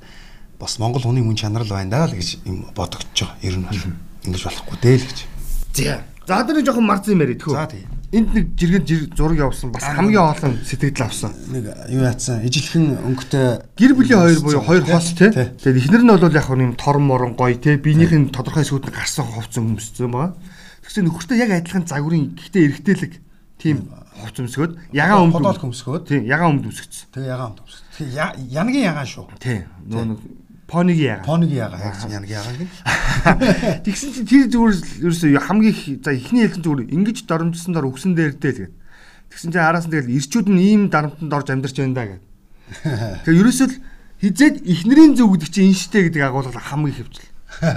бас Монгол хүний мөн чанар л байна даа л гэж юм бодогдчихо. Ер нь бол ингэж болохгүй дээ л гэж. За. За одоо нэг жоохон марцсан юм яриад тхөө. За тийм энд нэг жиргэн зураг явуулсан бас хамгийн олон сэтгэл авсан. Нэг юу яатсан ижилхэн өнгөтэй гэр бүлийн хоёр буюу хоёр хос тий. Тэгээд эхнэр нь бол яг юм торон морон гоё тий. Биенийх нь тодорхой нь гарсан хувцсан өмссөн байгаа. Тэгсэн нөхөртөө яг адилхан загварын гэхдээ эргэтэлэг тийм хувц өмсгөөд ягаан өмд бодол өмсгөөд тий ягаан өмд өмсгөцсөн. Тэгээ ягаан өмд өмсгөц. Тэгээ янагийн ягаан шүү. Тий. Нөө Понигийн ягаа. Понигийн ягаа яг яг ягаа гин. Тэгсэн чинь тэр зүгээр ерөөсөө хамгийн за ихний хэлсэн зүгээр ингэж доромжсон дор өгсөн дээр дээ л гэд. Тэгсэн чинь араас нь тэгэл ирчүүд нь ийм дарамтанд орж амьдарч байна да гэд. (laughs) Тэгээ ерөөсөө л хизээд ихнэрийн зөв гэдэг чинь инштэй гэдэг агуулга хамгийн хэвчл.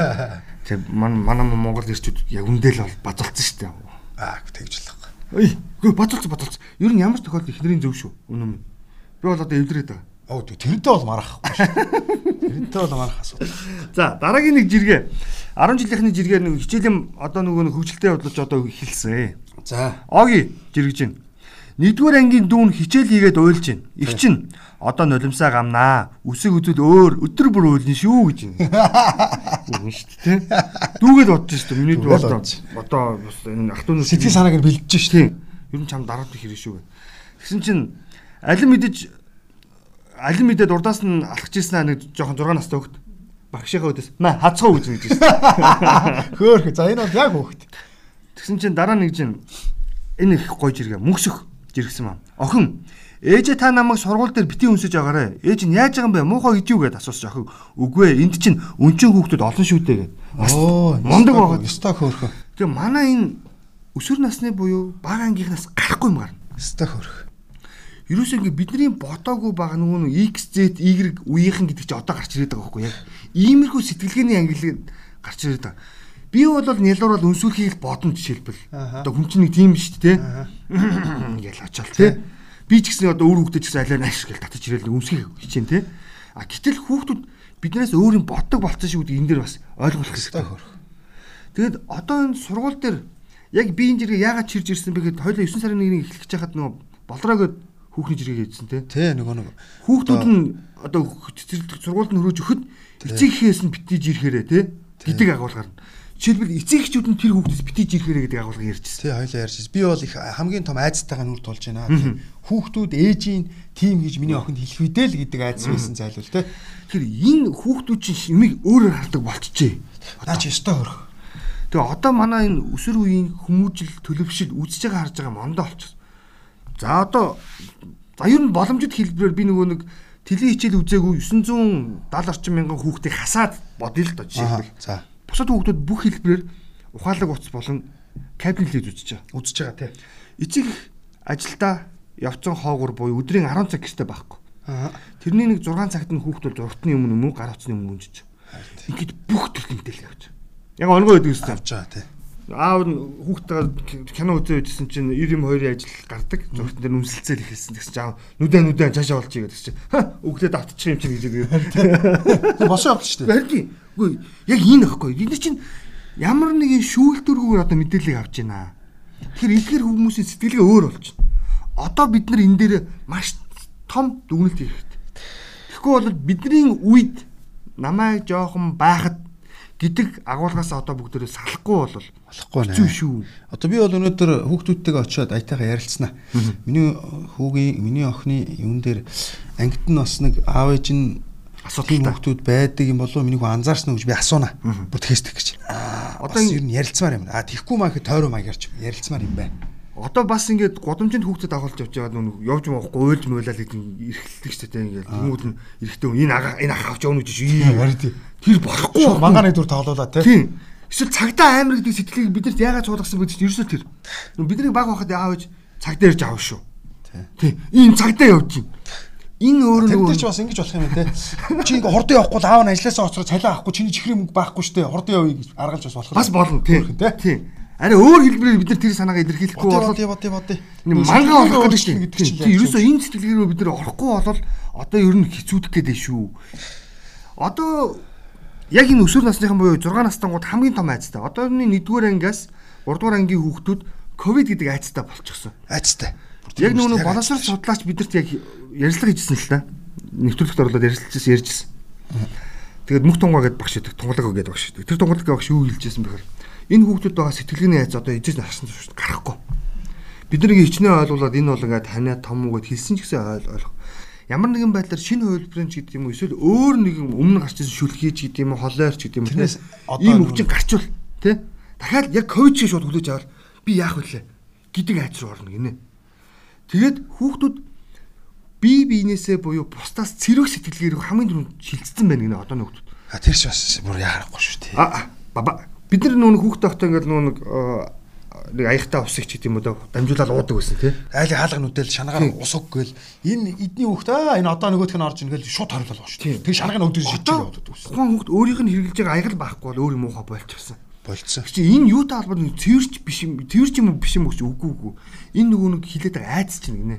(laughs) Тэгээ ман манай Монгол ирчүүд яг үндэл бол базуулсан шүү дээ. Аа тэгж л Ой, үгүй базуулсан базуулсан. Ер нь ямар ч тохиолдолд ихнэрийн зөв шүү. Үнэн. Би бол одоо эвлэрээд байгаа. Оо тэрнтэй бол марахгүй шүү. Тэрнтэй бол марах асуудал. За дараагийн нэг жиргээ 10 жилийнхний жиргээр нэг хичээлийн одоо нөгөө хөгжилтэй бодлож одоо эхэлсэн. За. Оги жиргэж байна. Нэгдүгээр ангийн дүүн хичээл хийгээд уйлж байна. Их чинь одоо нулимсаа гамнаа. Үсэг үзэл өөр өдөр бүр уйлна шүү гэж байна. (laughs) Үгүй шүү дээ. Дүүгээд бодож шүү дээ. Миний дүү одоо одоо бас энэ ах トゥ сэтгэл санааг нь бэлдэж шүү дээ. Ер нь чам дараад их хэрэг шүү. Тэгсэн чинь алин мэдэж алин мэдээ дурдаас нь алхаж ирсэн нэг жоохон 6 настай хөхт багшийнхаа өдөөс маа хацгаа үзнэ гэж (laughs) байна. Хөөх. За энэ бол яг хөхт. Тэгсэн чинь дараа нэг чинь энэ их гоё жиргээ мөксөх жиргсэн маа. Охин ээжээ та намайг сургууль дээр бити үнсэж агаарэ. Ээж нь яаж байгаа юм бэ? Муухай гэж юу гэд асуусан охин. Үгүй ээ энд чинь өнчин хүүхдүүд олон шүү дээ гэд. Оо мундаг байгаа. Ста хөөх. Тэгээ манай энэ өсвөр насны буюу бага ангийнхнаас гарахгүй юм гарна. Ста хөөх ерөөсөө ингээ бидний бодоогүй байгаа нөгөө X Z Y үеийнхэн гэдэг чи одоо гарч ирээд байгаа байхгүй яг иймэрхүү сэтгэлгээний ангиллыг гарч ирээд байгаа. Би бол нялуурал өнсүүлэхийг бодно жишээлбэл. Одоо хүн чинь нэг тийм шүү дээ. Ингээл очаал тий. Би ч гэсэн одоо өөр хүүхдэд ч гэсэн алиа нааш гэл татаж ирэл өмсгөх хичээн тий. А гэтэл хүүхдүүд биднээс өөр юм боддог болцсон шүү гэдэг энэ дэр бас ойлгох хэрэгтэй. Тэгэд одоо энэ сургууль дээр яг би энэ зэрэг яагаад чирж ирсэн бэ гэхэд хоёлаа 9 сарын 1-ний эхлэх гэж хахад нөгөө болроогоо хүүхний жиргээ хийдсэн те. Тий нөгөө нэг хүүхдүүд нь одоо сургуульд нь хөрөөж өгөхөд эцэг ихээс нь битгийж ирэхээрээ те гэдэг агуулгаар нь. Жишээлбэл эцэг эхчүүд нь тэр хүүхдээс битгийж ирэхээрээ гэдэг агуулга ярьжсэн. Тий хоёлаа ярьжсэн. Би бол их хамгийн том айцтайгаа нүр тулж байна. Хүүхдүүд ээжийн тим гэж миний охинд хэлэх үедээ л гэдэг айц байсан зайлвал те. Тэр энэ хүүхдүүд чинь юмыг өөрөөр хардаг болчихжээ. Наа чи өстой хөрөх. Тэгээ одоо манай энэ өсөр үеийн хүмүүжил төлөвшил үзэж байгаа харж байгаа мондоо болчихсон. За одоо за ер нь боломжит хэлбэрээр би нөгөө нэг телевиз хичээл үзээгүй 970 орчим мянган хүүхдийг хасаад бодъё л доо жишээлбэл. За. Бусад хүүхдүүд бүх хэлбэрээр ухаалаг утас болон кабинет үзэж байгаа. Үзэж байгаа тий. Эцэг ажилдаа явцсан хоогор буюу өдрийн 10 цаг гэстэй байхгүй. Тэрний нэг 6 цагт нь хүүхдүүд зургатны өмнө мөн гар утасны өмнө үнжиж. Ингээд бүх төрлийн мэдээлэл авч. Яг онгой байдаг гэсэн авч байгаа тий аав нь хүүхдтэйгээ кино үзээ үзсэн чинь 92-ийн ажил гардаг. Зургтан дээр үнсэлцэл ихэлсэн гэсэн чинь нүдэн нүдэн цаашаа болж игээд гэсэн чинь өглөөд автчих юм чинь гэж игээд. Босоо авч шүү дээ. Барьдیں۔ Үгүй яг энэ ахгүй. Бид чинь ямар нэгэн шүүлтүргүүгээр одоо мэдээлэл авч байна. Тэгэхээр эдгээр хүмүүсийн сэтгэлгээ өөр байна. Одоо бид нар энэ дээр маш том дүгнэлт хийх хэрэгтэй. Тэгэхгүй бол бидний үед намайг жоохон байхад гэдэг агуулгаас одоо бүгдээрээ салахгүй бол болохгүй нэ. шүү. Одоо би бол өнөөдөр хүүхдүүдтэйгээ очиод аятайгаа ярилцсанаа. Миний хүүгийн, миний охины юун дээр ангид нь бас нэг аав ээж нь асуудал хүүхдүүд байдаг юм болов миний хүн анзаарсан уу гэж би асууна. Бүтгэстэх гэж. Одоо ер нь ярилцмаар юм. А тийхгүй маа гэхэд тойроо маягаарч ярилцмаар юм байна одоо бас ингээд годомжинд хүүхдэд агуулж явж байгаа нүг явж моохгүй уйлж муулаад ирхэлдэг ч тийм ингээд хүмүүс нь эрэхтэй энэ ага энэ ах авч явна гэж шүү. Тэр болохгүй. Мангааны дүр тоглоулаа тийм. Эсвэл цагтаа амар гэдэг сэтгэлийг биднэрт яагаад цуулгасан бэ гэж ерөөсөө тэр. Бидний баг байхад яав гэж цагтаа ирж авах шүү. Тийм. Ийм цагтаа явж байна. Энэ өөр нэг Тэр ч бас ингэж болох юм те. Чи ингээ хордон явахгүй л аав нь ажилласаа оцроо цалиа авахгүй чиний чихрийн мөнгө байхгүй штэ. Хордон явъя гэж аргалж бас болох. Бас болно тийм. Тийм Арай өөр хэлбэрээр бид нар тэр санаагаа илэрхийлэхгүй бол бодё бодё бодё. энэ мангаа олох гэдэг чинь гэдэг тийм ерөөсөө энэ сэтгэлгэрөө бид нар орохгүй бол одоо ер нь хэцүүдэх гээд шүү. Одоо яг энэ өсвөр насныхан буюу 6 настангууд хамгийн том айцтай. Одооны 1-р ангиас 3-р ангийн хүүхдүүд ковид гэдэг айцтай болчихсон. Айцтай. Яг нөгөө боловсрол судлаач бидэрт яг ярилцлага хийжсэн л та. Нэвтрүүлэгт орлоод ярилцлажсэн ярьжсэн. Тэгээд мөх тунгаа гэдээ багш идэг, тунгалаг гэдэг багш идэг. Тэр тунгалаг багш юу хэлжсэн бэхээр энэ хүүхдүүд байгаа сэтгэлгээний айц одоо харсан шүү дээ. Гарахгүй. Бид нэг хичнээн ойлгуулад энэ бол ингээд танаа том уу гэд хэлсэн ч гэсэн ойл ойлгох. Ямар нэгэн байдлаар шинэ хувилбарын ч гэдэг юм уу эсвэл өөр нэгэн өмнө гарч ирсэн шүлхий ч гэдэг юм уу холойр ч гэдэг юм уу одоо ийм өвчин гарчвал тий дахиад яг ковид шиг шууд хүлээж аваад би яах вүлээ гэдэг айц руу орно гинэ. Тэгээд хүүхдүүд бие биенээсээ буюу бусдаас цэрэг сэтгэлгээр хамгийн түрүүнд шилжсэн байна гинэ одоо нөхдөд. А тэр ч бас бүр яарахгүй шүү. А а, баба бид нар нүүн хүүхдээ тогтоо ингээд нүүн нэг э, нэг аягтай усыг ч гэдэг юм уу да дамжуулаад уудаг байсан тий. Айлын хаалга нүдэл шанагаар ус уг гээл энэ эдний хүүхд аа энэ одоо нөгөөх нь орж ингээл шууд хариулал байгаа шүү. Тэг шанагын өдөөс шийдэж Одоо яваад байсан. тухайн хүүхд өөрийнх нь хэрэгжилж байгаа аягал байхгүй бол өөр муухай болчихсон. Болцсон. Чи энэ юу таалбар нэг цэвэрч биш юм цэвэрч юм биш юм гэж үгүй үгүй. Энэ нөгөө нэг хилээд байгаа айц чинь гинэ.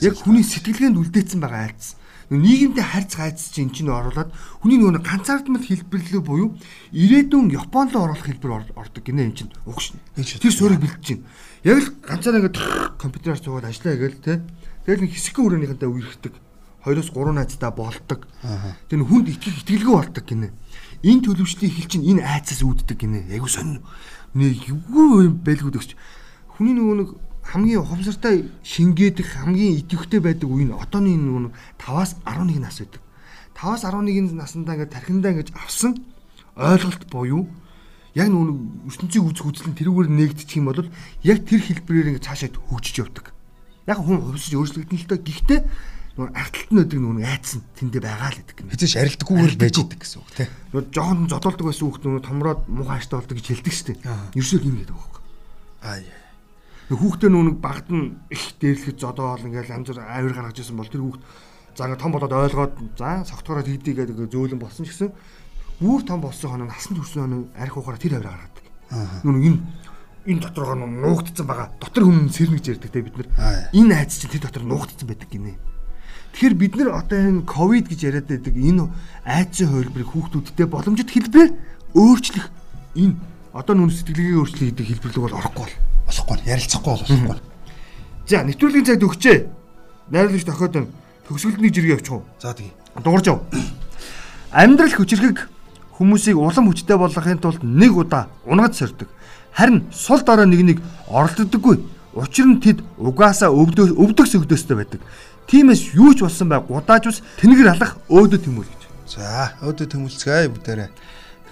Яг хүний сэтгэлгээнд үлдээсэн байгаа айц. Нөгөө нийгэмдээ харьцах айц чинь энэ чинь оруулаад хүний нөгөө ганцаардмал хэлбэрлэлөө буюу ирээдүйн Японд руу оруулах хэлбэр ор- ордог гинэ энэ чинь угш. Энэ чинь- Тэр суурийг бэлдэж чинь. Яг л ганцаараа ингээд компьютераар цугаад ажиллаа гээл те. Тэгэл нэг хэсэгхэн өрөөнийхэнтэй үерхдэг. Хоёроос гурван найзтай болдог. Тэр хүнд итгэх итгэлгүй болдог гинэ. Энэ төлөвчлийн хил чинь энэ айцаас үүддэг гинэ. Айгу сонь. Нэг юу байлгүй дэгч. Хүний нөгөө нэг хамгийн ухамсартай шингээдэх хамгийн идэвхтэй байдаг үе нь нөгөө нэг 5-аас 11 нас байдаг. 5-аас 11 наснда ингээд тархиндаа ингэж авсан ойлголт буюу яг нөгөө нэг ертөнцийн үзэх үзэл нь тэрүүгээр нээгдчих юм бол яг тэр хэлбэрээр ингэ цаашаа хөгжиж явдаг. Яг хүн хувьсаж өөрчлөгдөн л доо гэхдээ нөгөө арталт нь байдаг нөгөө айц нь тэндээ байгаа л гэдэг юм. Хизээш арилдаггүйгээр байж идэг гэсэн үг тий. Нөгөө жоохон зодолдог байсан хүүхд нөгөө томроод муухай аштай болдог гэж хэлдэг шүү дээ. Ерөөсөө юм гэдэг байхгүй. Аа яа. Хүүхдээ нэг багт нь их дээрлэхэд зодоол ингээл янз бүр авир гаргаж ирсэн бол тэр хүүхд за ингээ том болоод ойлгоод за согтгороо хийдий гэдэг зөөлөн болсон ч гэсэн бүр том болсон хоног насан туршсан хоног арх ухаараа тэр авир гаргадаг. Нөгөө энэ энэ доторгоо нуугдсан байгаа. Дотор хүн сэрнэ гэж ярьдаг те бид нар. Энэ айц чинь тэр дотор нуугдсан байдаг гинэ. Тэгэхээр бид нар одоо энэ ковид гэж яриад байдаг энэ айцын хувилбарыг хүүхдүүдтэй боломжит хэлбэрээр өөрчлөх энэ одоо нүн сэтгэлгээ өөрчлөх гэдэг хэлбэрлэг бол орохгүй бол. Болохгүй нь ярилцахгүй бол болохгүй. За нэвтрүүлгийн цагт өгчээ. Найруулагч тохиод нь төгсгөлдний жиргээ авчих уу? За тэгээ. Дуурж яв. (clears throat) Амьдрал хүчрхэг хүмүүсийг улам хүчтэй болгохын тулд нэг удаа унгаж сордог. Харин сул дорой нэг нэг оролддоггүй. Учир нь тэд угаасаа өвдөө өвдөх сөгдөөстэй байдаг. Тиймээс юу ч болсон бай гудааж ус тэнгэр алах өөдөө тэмүүл гэж. За өөдөө төмөлцгээе бүгдээрээ.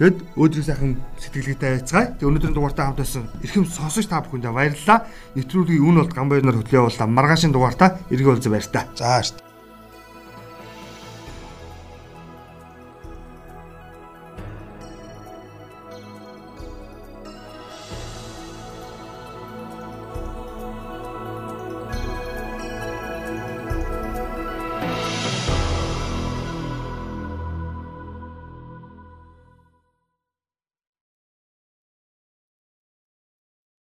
Тэгэд өөдрийн сайхан сэтгэлгээтэй байцгаая. Тэг өнөөдрийн дугаартаа хамт байсан эрхэм сонсогч та бүхэндээ баярлалаа. Нэвтрүүлгийн үн бол гамбайнаар хөтлөө явуулаа. Маргаашийн дугаартаа эргэн уулзаа баяр та. За шүү дээ.